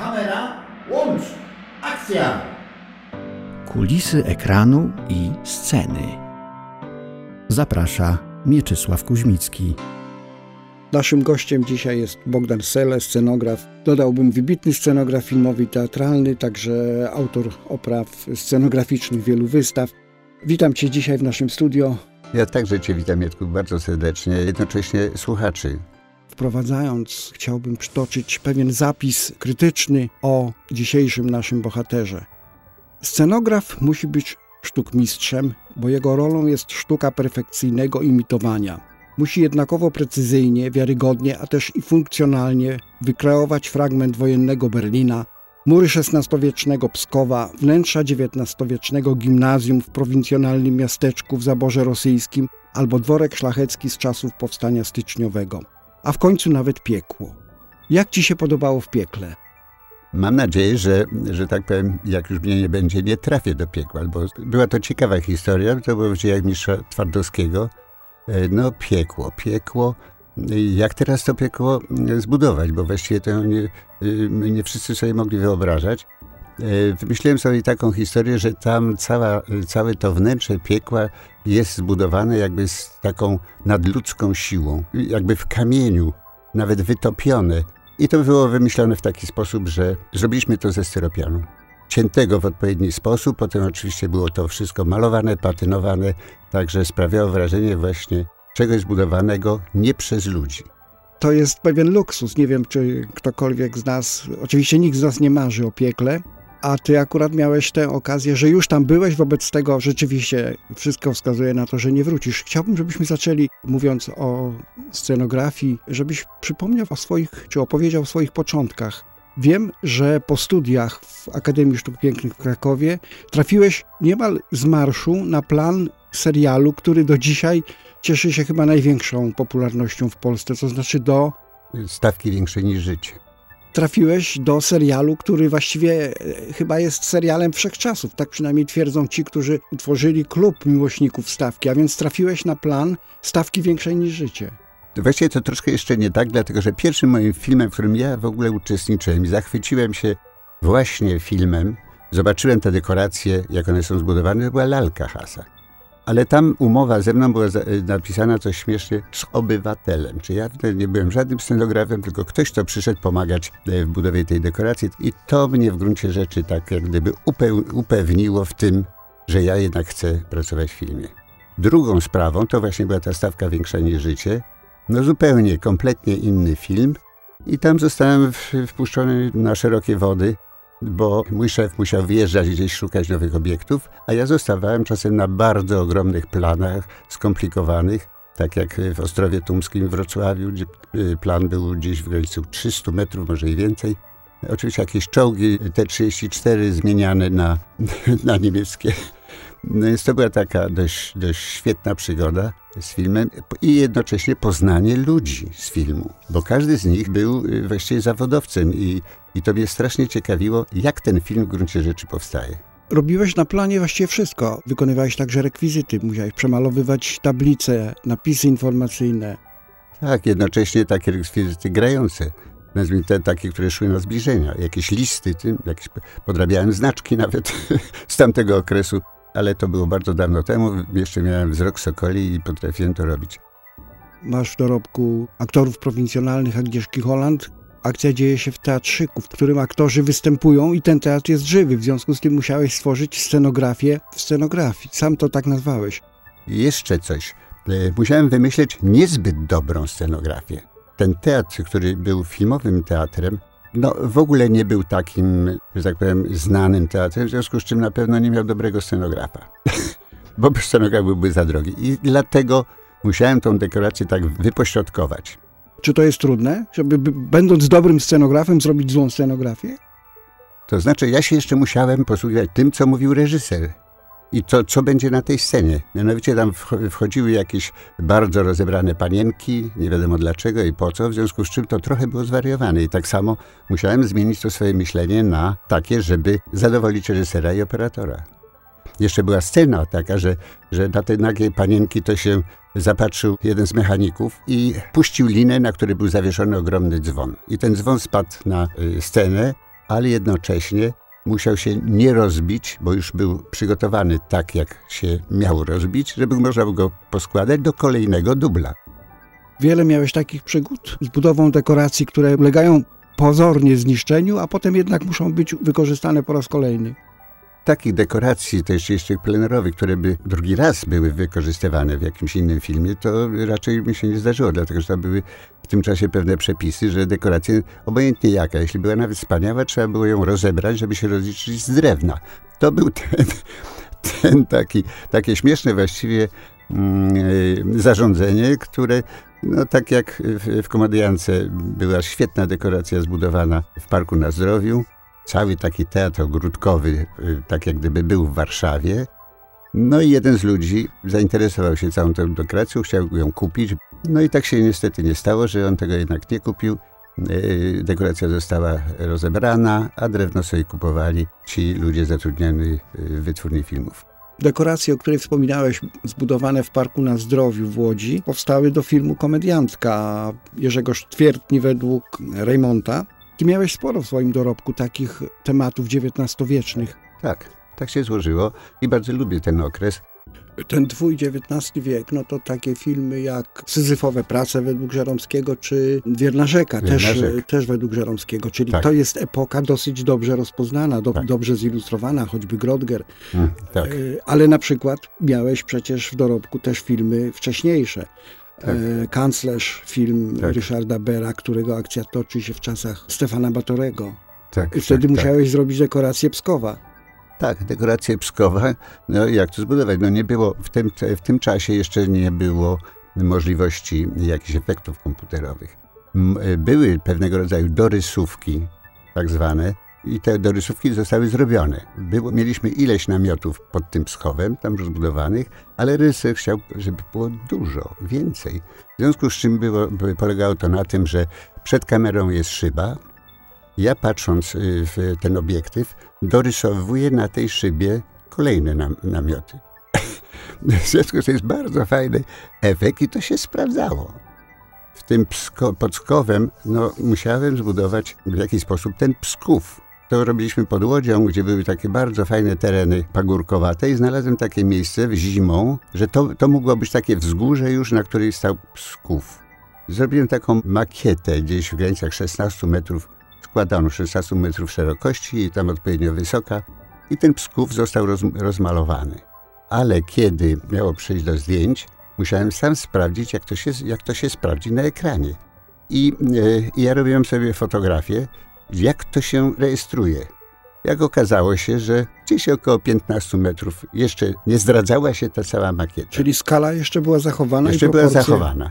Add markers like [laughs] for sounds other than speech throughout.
Kamera, łącz, akcja! Kulisy ekranu i sceny. Zaprasza Mieczysław Kuźmicki. Naszym gościem dzisiaj jest Bogdan Sele, scenograf. Dodałbym wybitny scenograf filmowy i teatralny, także autor opraw scenograficznych wielu wystaw. Witam Cię dzisiaj w naszym studio. Ja także Cię witam, Jacku, bardzo serdecznie, jednocześnie słuchaczy. Wprowadzając, chciałbym przytoczyć pewien zapis krytyczny o dzisiejszym naszym bohaterze. Scenograf musi być sztukmistrzem, bo jego rolą jest sztuka perfekcyjnego imitowania. Musi jednakowo precyzyjnie, wiarygodnie, a też i funkcjonalnie wykreować fragment wojennego Berlina, mury XVI-wiecznego Pskowa, wnętrza XIX-wiecznego gimnazjum w prowincjonalnym miasteczku w zaborze rosyjskim albo dworek szlachecki z czasów powstania styczniowego, a w końcu nawet piekło. Jak ci się podobało w piekle? Mam nadzieję, że, że tak powiem, jak już mnie nie będzie, nie trafię do piekła, bo była to ciekawa historia, to było w dziejach mistrza Twardowskiego. E, no piekło, piekło. Jak teraz to piekło zbudować, bo właściwie to nie, nie wszyscy sobie mogli wyobrażać. E, wymyśliłem sobie taką historię, że tam cała, całe to wnętrze piekła jest zbudowane jakby z taką nadludzką siłą, jakby w kamieniu, nawet wytopione. I to było wymyślone w taki sposób, że zrobiliśmy to ze styropianu. Ciętego w odpowiedni sposób, potem oczywiście było to wszystko malowane, patynowane, także sprawiało wrażenie właśnie czegoś zbudowanego nie przez ludzi. To jest pewien luksus. Nie wiem, czy ktokolwiek z nas, oczywiście nikt z nas nie marzy o piekle, a ty akurat miałeś tę okazję, że już tam byłeś, wobec tego rzeczywiście wszystko wskazuje na to, że nie wrócisz. Chciałbym, żebyśmy zaczęli, mówiąc o scenografii, żebyś przypomniał o swoich, czy opowiedział o swoich początkach. Wiem, że po studiach w Akademii Sztuk Pięknych w Krakowie trafiłeś niemal z marszu na plan serialu, który do dzisiaj cieszy się chyba największą popularnością w Polsce, to znaczy do Stawki większej niż życie. Trafiłeś do serialu, który właściwie e, chyba jest serialem wszechczasów. Tak przynajmniej twierdzą ci, którzy utworzyli klub miłośników stawki, a więc trafiłeś na plan stawki większej niż życie. Właściwie to troszkę jeszcze nie tak, dlatego że pierwszym moim filmem, w którym ja w ogóle uczestniczyłem i zachwyciłem się właśnie filmem, zobaczyłem te dekoracje, jak one są zbudowane, to była lalka Hasa. Ale tam umowa ze mną była za- napisana coś śmiesznie z obywatelem. Czy ja nie byłem żadnym scenografem, tylko ktoś, kto przyszedł pomagać e, w budowie tej dekoracji. I to mnie w gruncie rzeczy tak jak gdyby upewniło w tym, że ja jednak chcę pracować w filmie. Drugą sprawą to właśnie była ta stawka większa niż życie. No zupełnie, kompletnie inny film. I tam zostałem wpuszczony na szerokie wody, bo mój szef musiał wyjeżdżać gdzieś szukać nowych obiektów, a ja zostawałem czasem na bardzo ogromnych planach, skomplikowanych, tak jak w Ostrowie Tumskim w Wrocławiu, gdzie y, plan był gdzieś w granicy 300 metrów, może i więcej. Oczywiście jakieś czołgi T-34 zmieniane na, [laughs] na niemieckie. No więc to była taka dość, dość świetna przygoda z filmem i jednocześnie poznanie ludzi z filmu, bo każdy z nich był y, właściwie zawodowcem i, i to mnie strasznie ciekawiło, jak ten film w gruncie rzeczy powstaje. Robiłeś na planie właściwie wszystko. Wykonywałeś także rekwizyty, musiałeś przemalowywać tablice, napisy informacyjne. Tak, jednocześnie takie rekwizyty grające, nazwijmy te takie, które szły na zbliżenia, jakieś listy, tym, jakieś podrabiałem znaczki nawet [laughs] z tamtego okresu, ale to było bardzo dawno temu, jeszcze miałem wzrok sokoli i potrafiłem to robić. Masz w dorobku aktorów prowincjonalnych Agnieszki Holland. Akcja dzieje się w teatrzyku, w którym aktorzy występują i ten teatr jest żywy. W związku z tym musiałeś stworzyć scenografię w scenografii. Sam to tak nazwałeś. Jeszcze coś. E, Musiałem wymyśleć niezbyt dobrą scenografię. Ten teatr, który był filmowym teatrem, no w ogóle nie był takim, że tak powiem, znanym teatrem, w związku z czym na pewno nie miał dobrego scenografa. [laughs] Bo scenograf byłby za drogi. I dlatego musiałem tą dekorację tak wypośrodkować. Czy to jest trudne, żeby będąc dobrym scenografem zrobić złą scenografię? To znaczy, ja się jeszcze musiałem posługiwać tym, co mówił reżyser. I to, co będzie na tej scenie. Mianowicie tam wch- wchodziły jakieś bardzo rozebrane panienki, nie wiadomo dlaczego i po co, w związku z czym to trochę było zwariowane. I tak samo musiałem zmienić to swoje myślenie na takie, żeby zadowolić reżysera i operatora. Jeszcze była scena taka, że, że na te nagie panienki to się zapatrzył jeden z mechaników i puścił linę, na której był zawieszony ogromny dzwon. I ten dzwon spadł na y, scenę, ale jednocześnie musiał się nie rozbić, bo już był przygotowany tak, jak się miał rozbić, żeby można było go poskładać do kolejnego dubla. Wiele miałeś takich przygód z budową dekoracji, które ulegają pozornie zniszczeniu, a potem jednak muszą być wykorzystane po raz kolejny. Takich dekoracji, też jeszcze plenerowych, które by drugi raz były wykorzystywane w jakimś innym filmie, to raczej mi się nie zdarzyło, dlatego że to były w tym czasie pewne przepisy, że dekoracje, obojętnie jaka, jeśli była nawet wspaniała, trzeba było ją rozebrać, żeby się rozliczyć z drewna. To był [laughs] ten, ten taki, takie śmieszne właściwie mm, zarządzenie, które no tak jak w, w była świetna dekoracja zbudowana w Parku na Zdrowiu, cały taki teatr ogródkowy, y, tak jak gdyby był w Warszawie. No i jeden z ludzi zainteresował się całą tą dekoracją, chciał ją kupić. No i tak się niestety nie stało, że on tego jednak nie kupił. Y, dekoracja została rozebrana, a drewno sobie kupowali ci ludzie zatrudniani y, w wytwórni filmów. Dekoracje, o której wspominałeś, zbudowane w Parku na Zdrowiu w Łodzi, powstały do filmu Komediantka Jerzego Sztwiertni według Raymonta. Ty miałeś sporo w swoim dorobku takich tematów XIX-wiecznych. Tak, tak się złożyło i bardzo lubię ten okres. Ten twój XIX wiek, no to takie filmy jak Syzyfowe prace według Żeromskiego, czy Wierna rzeka, Wierna też, też według Żeromskiego. Czyli Tak. to jest epoka dosyć dobrze rozpoznana, do, Tak. dobrze zilustrowana, choćby Grodger. Mm, tak. E, Ale na przykład miałeś przecież w dorobku też filmy wcześniejsze. Tak. E, Kanclerz, film Tak. Ryszarda Bera, którego akcja toczy się w czasach Stefana Batorego. tak, I wtedy tak, musiałeś zrobić dekorację Pskowa. Tak, dekoracje Pskowa, no jak to zbudować? No nie było, w tym, w tym czasie jeszcze nie było możliwości jakichś efektów komputerowych. M- Były pewnego rodzaju dorysówki, tak zwane, i te dorysówki zostały zrobione. Było, mieliśmy ileś namiotów pod tym Pskowem, tam rozbudowanych, ale reżyser chciał, żeby było dużo, więcej. W związku z czym było, by- polegało to na tym, że przed kamerą jest szyba, ja patrząc y, w ten obiektyw, dorysowuję na tej szybie kolejne nam, namioty. [laughs] W związku z tym jest bardzo fajny efekt i to się sprawdzało. W tym psko, pod no, musiałem zbudować w jakiś sposób ten Psków. To robiliśmy pod Łodzią, gdzie były takie bardzo fajne tereny pagórkowate i znalazłem takie miejsce zimą, że to, to mogło być takie wzgórze już, na której stał Psków. Zrobiłem taką makietę gdzieś w granicach 16 metrów składano 16 metrów szerokości i tam odpowiednio wysoka i ten Psków został roz, rozmalowany. Ale kiedy miało przejść do zdjęć, musiałem sam sprawdzić, jak to się, jak to się sprawdzi na ekranie. I e, ja robiłem sobie fotografię, jak to się rejestruje. Jak okazało się, że gdzieś około 15 metrów jeszcze nie zdradzała się ta cała makieta. Czyli skala jeszcze była zachowana jeszcze i była zachowana.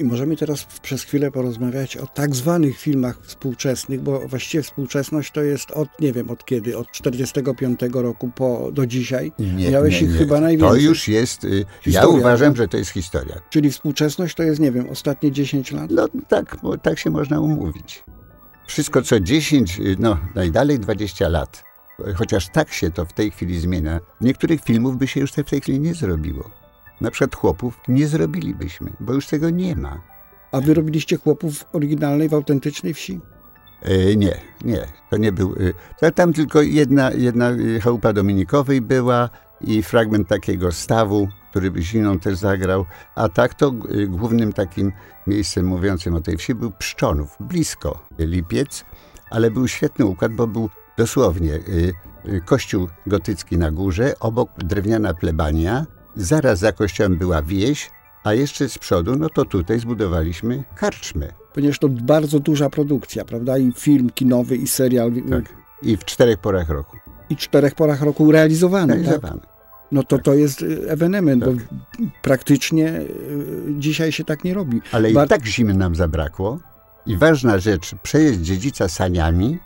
I możemy teraz przez chwilę porozmawiać o tak zwanych filmach współczesnych, bo właściwie współczesność to jest od, nie wiem od kiedy, od 45 roku po, do dzisiaj. Nie, Miałeś nie, ich nie. chyba To najwięcej. już jest. y, Ja Historia, uważam, tak? że to jest historia. Czyli współczesność to jest, nie wiem, ostatnie 10 lat? No tak, bo tak się można umówić. Wszystko co 10, y, no najdalej 20 lat. Chociaż tak się to w tej chwili zmienia. Niektórych filmów by się już w tej chwili nie zrobiło. Na przykład chłopów nie zrobilibyśmy, bo już tego nie ma. A wy robiliście chłopów w oryginalnej, w autentycznej wsi? E, nie, nie, to nie był. to Tam tylko jedna, jedna chałupa Dominikowej była i fragment takiego stawu, który by zimną też zagrał. A tak to y, głównym takim miejscem mówiącym o tej wsi był Pszczonów, blisko Lipiec, ale był świetny układ, bo był dosłownie y, y, kościół gotycki na górze, obok drewniana plebania, zaraz za kościołem była wieś, a jeszcze z przodu, no to tutaj zbudowaliśmy karczmę. Ponieważ to bardzo duża produkcja, prawda? I film kinowy, i serial, Tak. I w czterech porach roku. i czterech porach roku realizowany. Tak? No to to jest y, ewenement, Tak. bo praktycznie y, dzisiaj się tak nie robi. Ale Bar- i tak zimy nam zabrakło. I ważna rzecz, przejeść dziedzica saniami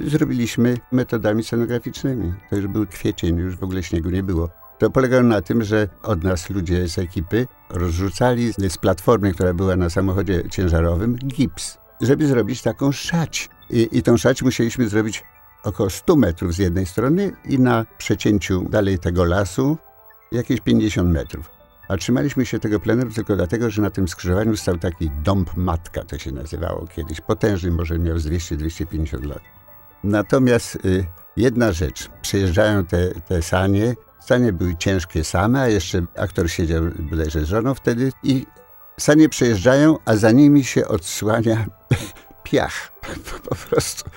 zrobiliśmy metodami scenograficznymi. To już był kwiecień, już w ogóle śniegu nie było. To polegało na tym, że od nas ludzie z ekipy rozrzucali z platformy, która była na samochodzie ciężarowym, gips, żeby zrobić taką szać. I, i tą szać musieliśmy zrobić około 100 metrów z jednej strony i na przecięciu dalej tego lasu jakieś 50 metrów. A trzymaliśmy się tego pleneru tylko dlatego, że na tym skrzyżowaniu stał taki dąb matka, to się nazywało kiedyś. Potężny, może miał z 200-250 lat. Natomiast y, jedna rzecz, przyjeżdżają te, te sanie, sanie były ciężkie same, a jeszcze aktor siedział bodajże z żoną wtedy i sanie przejeżdżają, a za nimi się odsłania piach [laughs] po prostu.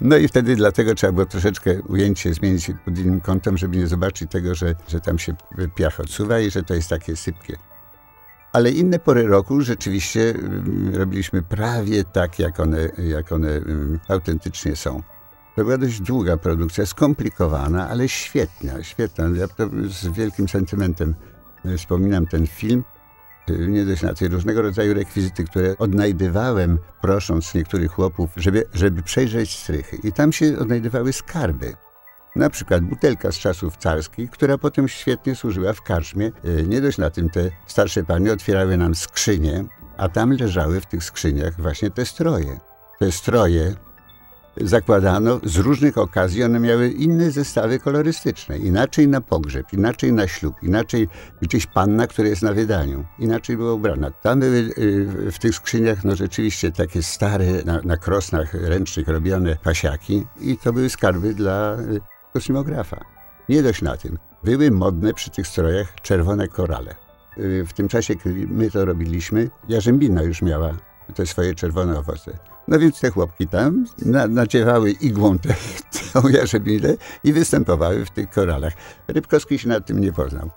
No i wtedy dlatego trzeba było troszeczkę ujęcie zmienić pod innym kątem, żeby nie zobaczyć tego, że, że tam się piach odsuwa i że to jest takie sypkie. Ale inne pory roku rzeczywiście mm, robiliśmy prawie tak, jak one, jak one mm, autentycznie są. To była dość długa produkcja, skomplikowana, ale świetna, świetna. Ja to z wielkim sentymentem e, wspominam ten film. E, nie dość na tej różnego rodzaju rekwizyty, które odnajdywałem, prosząc niektórych chłopów, żeby, żeby przejrzeć strychy. I tam się odnajdywały skarby. Na przykład butelka z czasów carskich, która potem świetnie służyła w karczmie. E, nie dość na tym, te starsze panie otwierały nam skrzynie, a tam leżały w tych skrzyniach właśnie te stroje. Te stroje zakładano z różnych okazji, one miały inne zestawy kolorystyczne. Inaczej na pogrzeb, inaczej na ślub, inaczej gdzieś panna, która jest na wydaniu, inaczej była ubrana. Tam były y, w tych skrzyniach no rzeczywiście takie stare, na, na krosnach ręcznych robione pasiaki i to były skarby dla y, kosmografa. Nie dość na tym. Były modne przy tych strojach czerwone korale. Y, w tym czasie, kiedy my to robiliśmy, Jarzębina już miała te swoje czerwone owoce. No więc te chłopki tam na, naciewały igłą tę jarzębinę [laughs] i występowały w tych koralach. Rybkowski się nad tym nie poznał.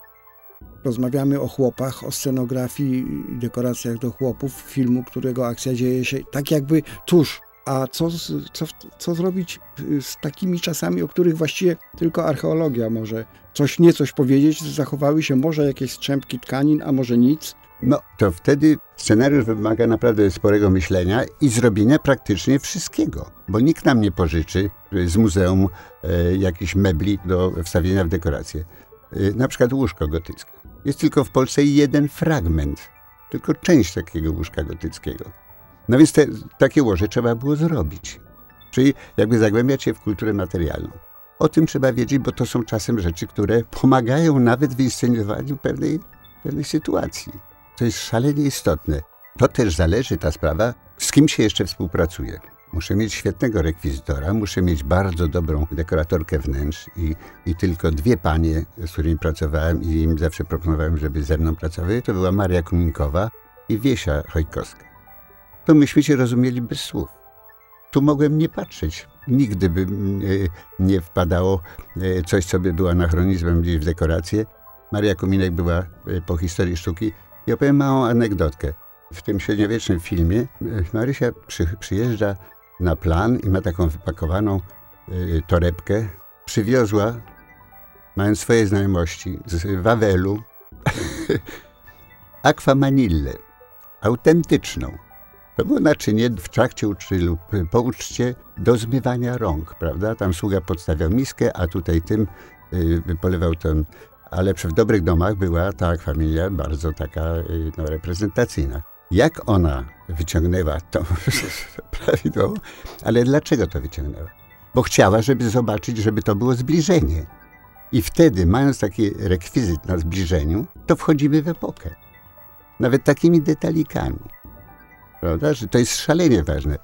Rozmawiamy o chłopach, o scenografii dekoracjach do chłopów, filmu, którego akcja dzieje się tak jakby tuż. A co, co, co zrobić z takimi czasami, o których właściwie tylko archeologia może coś, niecoś powiedzieć? Zachowały się może jakieś strzępki tkanin, a może nic? No, to wtedy scenariusz wymaga naprawdę sporego myślenia i zrobienia praktycznie wszystkiego, bo nikt nam nie pożyczy z muzeum e, jakichś mebli do wstawienia w dekorację. E, na przykład łóżko gotyckie. Jest tylko w Polsce jeden fragment, tylko część takiego łóżka gotyckiego. No więc te, takie łoże trzeba było zrobić. Czyli jakby zagłębiać się w kulturę materialną. O tym trzeba wiedzieć, bo to są czasem rzeczy, które pomagają nawet w inscenowaniu pewnej, pewnej sytuacji. To jest szalenie istotne. To też zależy, ta sprawa, z kim się jeszcze współpracuje. Muszę mieć świetnego rekwizytora, muszę mieć bardzo dobrą dekoratorkę wnętrz i, i tylko dwie panie, z którymi pracowałem i im zawsze proponowałem, żeby ze mną pracowały, to była Maria Kuminkowa i Wiesia Chojkowska. To myśmy się rozumieli bez słów. Tu mogłem nie patrzeć. Nigdy by nie wpadało e, coś, co by było anachronizmem gdzieś w dekorację. Maria Kuminek była e, po historii sztuki i opowiem małą anegdotkę. W tym średniowiecznym filmie e, Marysia przy, przyjeżdża na plan i ma taką wypakowaną y, torebkę. Przywiozła, mając swoje znajomości, z Wawelu, [laughs] akwamanillę, autentyczną. To było naczynie w trakcie uczty lub po uczcie do zmywania rąk, prawda? Tam sługa podstawiał miskę, a tutaj tym y, polewał ten ale w dobrych domach była ta familia bardzo taka y, no, reprezentacyjna. Jak ona wyciągnęła to [laughs] prawidłowo, ale dlaczego to wyciągnęła? Bo chciała, żeby zobaczyć, żeby to było zbliżenie. I wtedy, mając taki rekwizyt na zbliżeniu, to wchodzimy w epokę. Nawet takimi detalikami. Prawda? Że to jest szalenie ważne.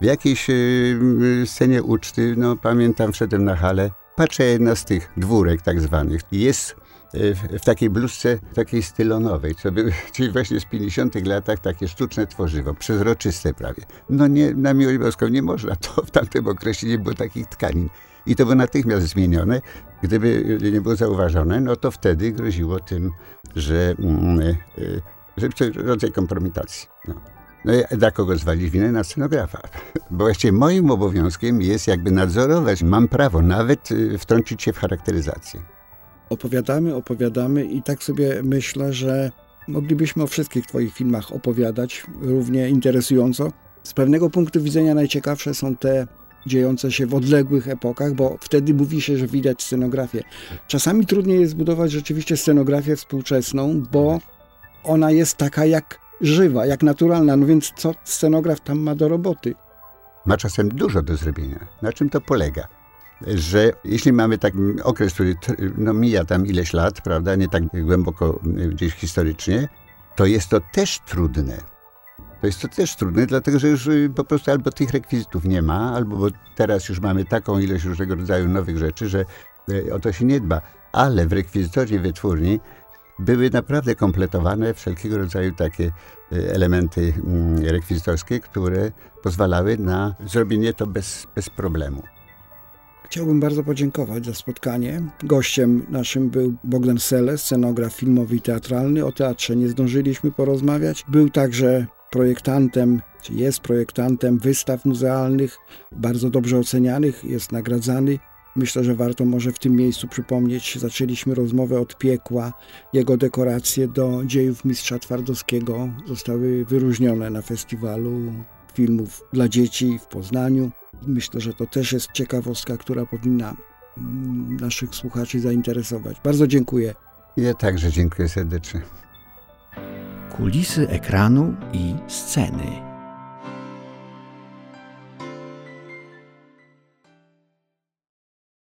W jakiejś yy, scenie uczty, no pamiętam, wszedłem na halę, patrzę jedna z tych dwórek tak zwanych. Jest w, w takiej bluzce, takiej stylonowej, co by, [laughs] czyli właśnie z 50 latach takie sztuczne tworzywo, przezroczyste prawie. No nie, na miłość boską nie można, to w tamtym okresie nie było takich tkanin. I to było natychmiast zmienione. Gdyby nie było zauważone, no to wtedy groziło tym, że, mm, e, że rodzaj kompromitacji. No. No i dla kogo zwalić winę? Na scenografa. [laughs] Bo właściwie moim obowiązkiem jest jakby nadzorować, mam prawo nawet y, wtrącić się w charakteryzację opowiadamy, opowiadamy i tak sobie myślę, że moglibyśmy o wszystkich Twoich filmach opowiadać równie interesująco. Z pewnego punktu widzenia najciekawsze są te dziejące się w odległych epokach, bo wtedy mówi się, że widać scenografię. Czasami trudniej jest zbudować rzeczywiście scenografię współczesną, bo ona jest taka jak żywa, jak naturalna. No więc co scenograf tam ma do roboty? Ma czasem dużo do zrobienia. Na czym to polega? Że jeśli mamy taki okres, który no, mija tam ileś lat, prawda, nie tak głęboko y, gdzieś historycznie, to jest to też trudne. To jest to też trudne, dlatego że już y, po prostu albo tych rekwizytów nie ma, albo bo teraz już mamy taką ilość różnego rodzaju nowych rzeczy, że y, o to się nie dba. Ale w rekwizytorze wytwórni były naprawdę kompletowane wszelkiego rodzaju takie elementy mm, rekwizytorskie, które pozwalały na zrobienie to bez, bez problemu. Chciałbym bardzo podziękować za spotkanie. Gościem naszym był Bogdan Sele, scenograf filmowy i teatralny. O teatrze nie zdążyliśmy porozmawiać. Był także projektantem, czy jest projektantem wystaw muzealnych, bardzo dobrze ocenianych, jest nagradzany. Myślę, że warto może w tym miejscu przypomnieć, zaczęliśmy rozmowę od piekła. Jego dekoracje do dziejów mistrza Twardowskiego zostały wyróżnione na festiwalu filmów dla dzieci w Poznaniu. Myślę, że to też jest ciekawostka, która powinna mm, naszych słuchaczy zainteresować. Bardzo dziękuję. Ja także dziękuję serdecznie. Kulisy ekranu i sceny.